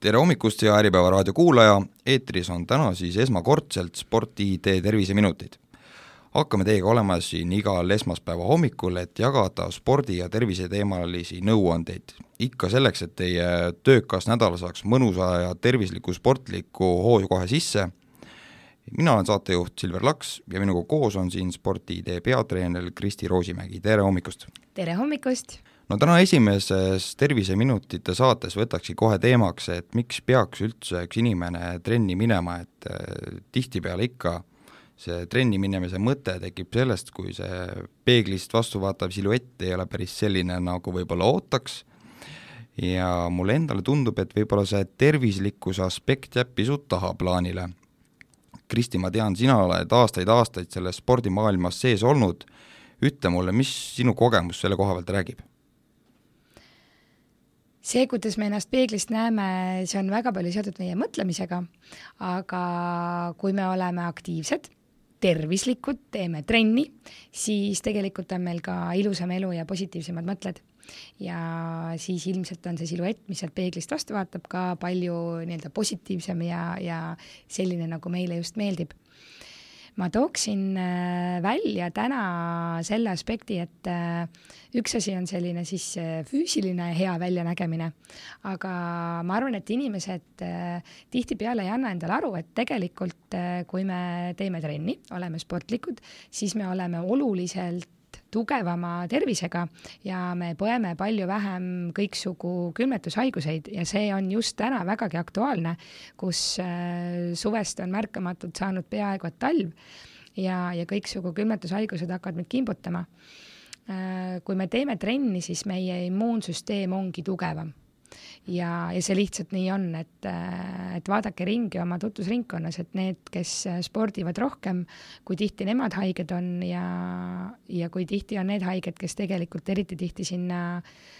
tere hommikust, hea Äripäeva raadio kuulaja, eetris on täna siis esmakordselt Sport-ID terviseminutid. hakkame teiega olema siin igal esmaspäeva hommikul, et jagada spordi- ja terviseteemalisi nõuandeid. ikka selleks, et teie töökas nädal saaks mõnusa ja tervisliku sportliku hoo kohe sisse, mina olen saatejuht Silver Laks ja minuga koos on siin Sport-ID peatreener Kristi Roosimägi, tere hommikust! tere hommikust! No täna esimeses Terviseminutite saates võtakski kohe teemaks, et miks peaks üldse üks inimene trenni minema, et äh, tihtipeale ikka see trenni minemise mõte tekib sellest, kui see peeglist vastu vaatav siluett ei ole päris selline, nagu võib-olla ootaks, ja mulle endale tundub, et võib-olla see tervislikkuse aspekt jääb pisut tahaplaanile. Kristi, ma tean, sina oled aastaid-aastaid selles spordimaailmas sees olnud, ütle mulle, mis sinu kogemus selle koha pealt räägib? See, kuidas me ennast peeglist näeme, see on väga palju seotud meie mõtlemisega, aga kui me oleme aktiivsed, tervislikud, teeme trenni, siis tegelikult on meil ka ilusam elu ja positiivsemad mõtted. ja siis ilmselt on see siluett, mis sealt peeglist vastu vaatab, ka palju nii-öelda positiivsem ja, ja selline, nagu meile just meeldib ma tooksin äh, välja täna selle aspekti, et äh, üks asi on selline siis äh, füüsiline hea väljanägemine, aga ma arvan, et inimesed tihtipeale ei anna endale aru, et tegelikult kui me teeme trenni, oleme sportlikud, siis me oleme oluliselt tugevama tervisega ja me põeme palju vähem kõiksugu külmetushaiguseid ja see on just täna vägagi aktuaalne, kus äh, suvest on märkamatult saanud peaaegu et talv ja, ja kõiksugu külmetushaigused hakkavad meid kimbutama. Äh, kui me teeme trenni, siis meie immuunsüsteem ongi tugevam ja, ja see lihtsalt nii on, et, et vaadake ringi oma tutvusringkonnas, et need, kes spordivad rohkem, kui tihti nemad haiged on ja, ja kui tihti on need haiged, kes tegelikult eriti tihti sinna äh,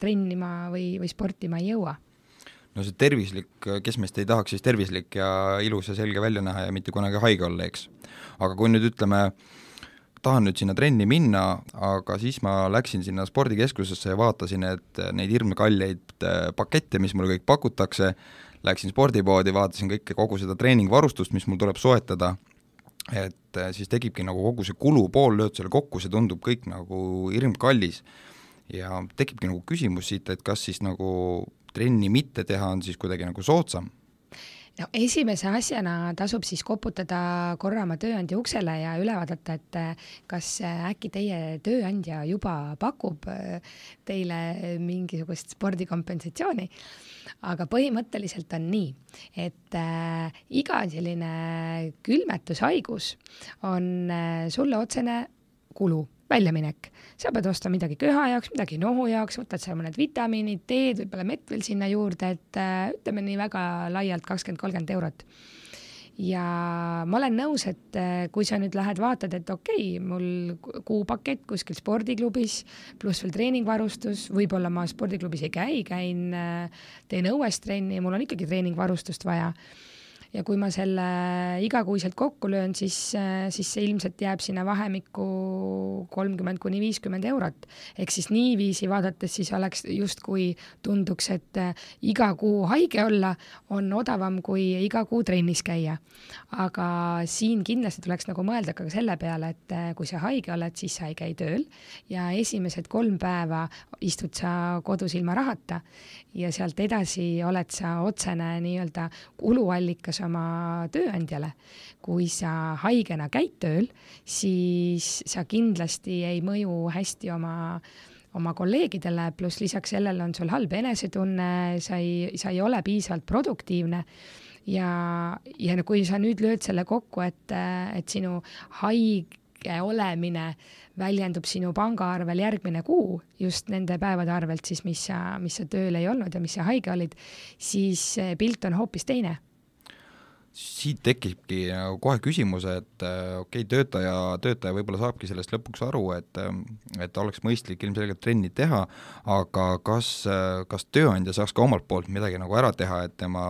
trennima või, või sportima ei jõua no see tervislik, kes meist ei tahaks siis tervislik ja ilus ja selge välja näha ja mitte kunagi haige olla, eks. aga kui nüüd ütleme äh, tahan nüüd sinna trenni minna, aga siis ma läksin sinna spordikeskusesse ja vaatasin, et neid hirmkalleid äh, pakette, mis mulle kõik pakutakse, läksin spordipoodi, vaatasin kõike, kogu seda treeningvarustust, mis mul tuleb soetada, et äh, siis tekibki nagu kogu see kulupool, lööd selle kokku, see tundub kõik nagu hirmkallis. ja tekibki nagu küsimus siit, et kas siis nagu trenni mitte teha on siis kuidagi nagu soodsam no esimese asjana tasub siis koputada korra oma tööandja uksele ja üle vaadata, et eh, kas eh, äkki teie tööandja juba pakub eh, teile mingisugust spordikompensatsiooni. aga põhimõtteliselt on nii, et äh, iga selline külmetushaigus on äh, sulle otsene kulu väljaminek. sa pead ostma midagi köha jaoks, midagi nohu jaoks, võtad seal mõned vitamiinid, teed, võib-olla mett veel sinna juurde, et äh, ütleme nii väga laialt kakskümmend, kolmkümmend eurot. ja ma olen nõus, et äh, kui sa nüüd lähed vaatad, et okei okay,, mul kuupakett kuskil spordiklubis, pluss veel treeningvarustus, võib-olla ma spordiklubis ei käi, käin, äh, teen õues trenni, mul on ikkagi treeningvarustust vaja ja kui ma selle igakuiselt kokku löön, siis, siis see ilmselt jääb sinna vahemikku kolmkümmend kuni viiskümmend eurot. ehk siis niiviisi vaadates siis oleks justkui tunduks, et äh, iga kuu haige olla on odavam kui iga kuu trennis käia. aga siin kindlasti tuleks nagu mõelda ka selle peale, et äh, kui sa haige oled, siis sa ei käi tööl ja esimesed kolm päeva istud sa kodus ilma rahata ja sealt edasi oled sa otsene nii-öelda kuluallikas oma tööandjale. kui sa haigena käid tööl, siis sa kindlasti ei mõju hästi oma oma kolleegidele, pluss lisaks sellele on sul halb enesetunne, sa ei, sa ei ole piisavalt produktiivne ja, ja kui sa nüüd lööd selle kokku, et, et sinu haige olemine väljendub sinu pangaarvel järgmine kuu just nende päevade arvelt siis, mis sa, mis sa tööl ei olnud ja mis sa haige olid, siis pilt on hoopis teine siit tekibki nagu kohe küsimus, et äh, okei okay,, töötaja, töötaja võib-olla saabki sellest lõpuks aru, et äh, et oleks mõistlik ilmselgelt trenni teha, aga kas, kas tööandja saaks ka omalt poolt midagi nagu ära teha, et tema,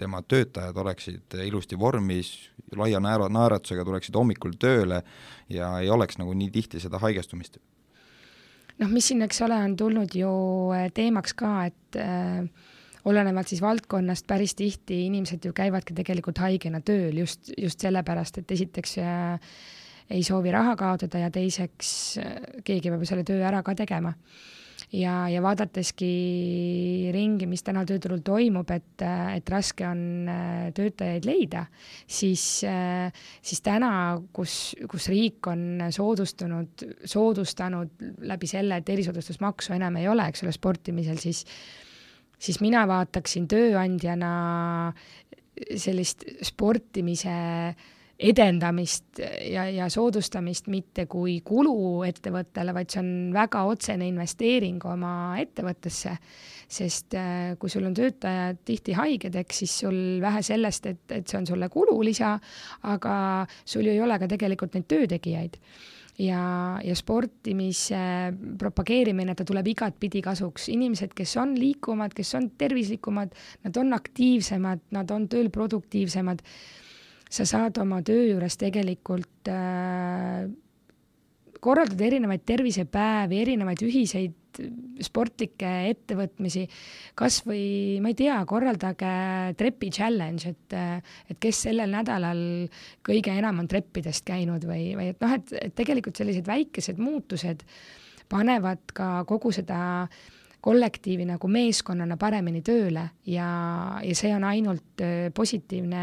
tema töötajad oleksid ilusti vormis, laia naera, naeratusega tuleksid hommikul tööle ja ei oleks nagu nii tihti seda haigestumist? noh, mis siin, eks ole, on tulnud ju teemaks ka, et äh, olenevalt siis valdkonnast päris tihti inimesed ju käivadki tegelikult haigena tööl just, just sellepärast, et esiteks äh, ei soovi raha kaotada ja teiseks äh, keegi peab selle töö ära ka tegema. Ja, ja vaadateski ringi, mis täna tööturul toimub, et, et raske on äh, töötajaid leida, siis, äh, siis täna, kus, kus riik on soodustunud, soodustanud läbi selle, et erisoodustusmaksu enam ei ole, eks ole, sportimisel, siis siis mina vaataksin tööandjana sellist sportimise edendamist ja, ja soodustamist mitte kui kulu ettevõttele, vaid see on väga otsene investeering oma ettevõttesse. sest äh, kui sul on töötajad tihti haiged, eks siis sul vähe sellest, et, et see on sulle kululisa, aga sul ju ei ole ka tegelikult neid töötegijaid ja, ja sportimise propageerimine, ta tuleb igatpidi kasuks. inimesed, kes on liikuvamad, kes on tervislikumad, nad on aktiivsemad, nad on tööl produktiivsemad sa saad oma töö juures tegelikult äh, korraldada erinevaid tervisepäevi, erinevaid ühiseid sportlikke ettevõtmisi, kas või ma ei tea, korraldage trepi challenge, et, et kes sellel nädalal kõige enam on treppidest käinud või, või et noh, et, et tegelikult sellised väikesed muutused panevad ka kogu seda kollektiivi nagu meeskonnana paremini tööle ja, ja see on ainult äh, positiivne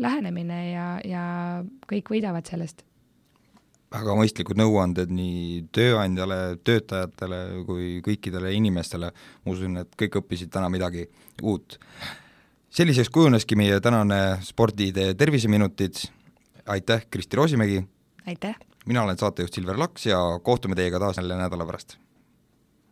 lähenemine ja, ja kõik võidavad sellest. Väga mõistlikud nõuanded nii tööandjale, töötajatele kui kõikidele inimestele, ma usun, et kõik õppisid täna midagi uut. selliseks kujuneski meie tänane spordiidee terviseminutid, aitäh, Kristi Roosimägi! aitäh! mina olen saatejuht Silver Laks ja kohtume teiega taas jälle nädala pärast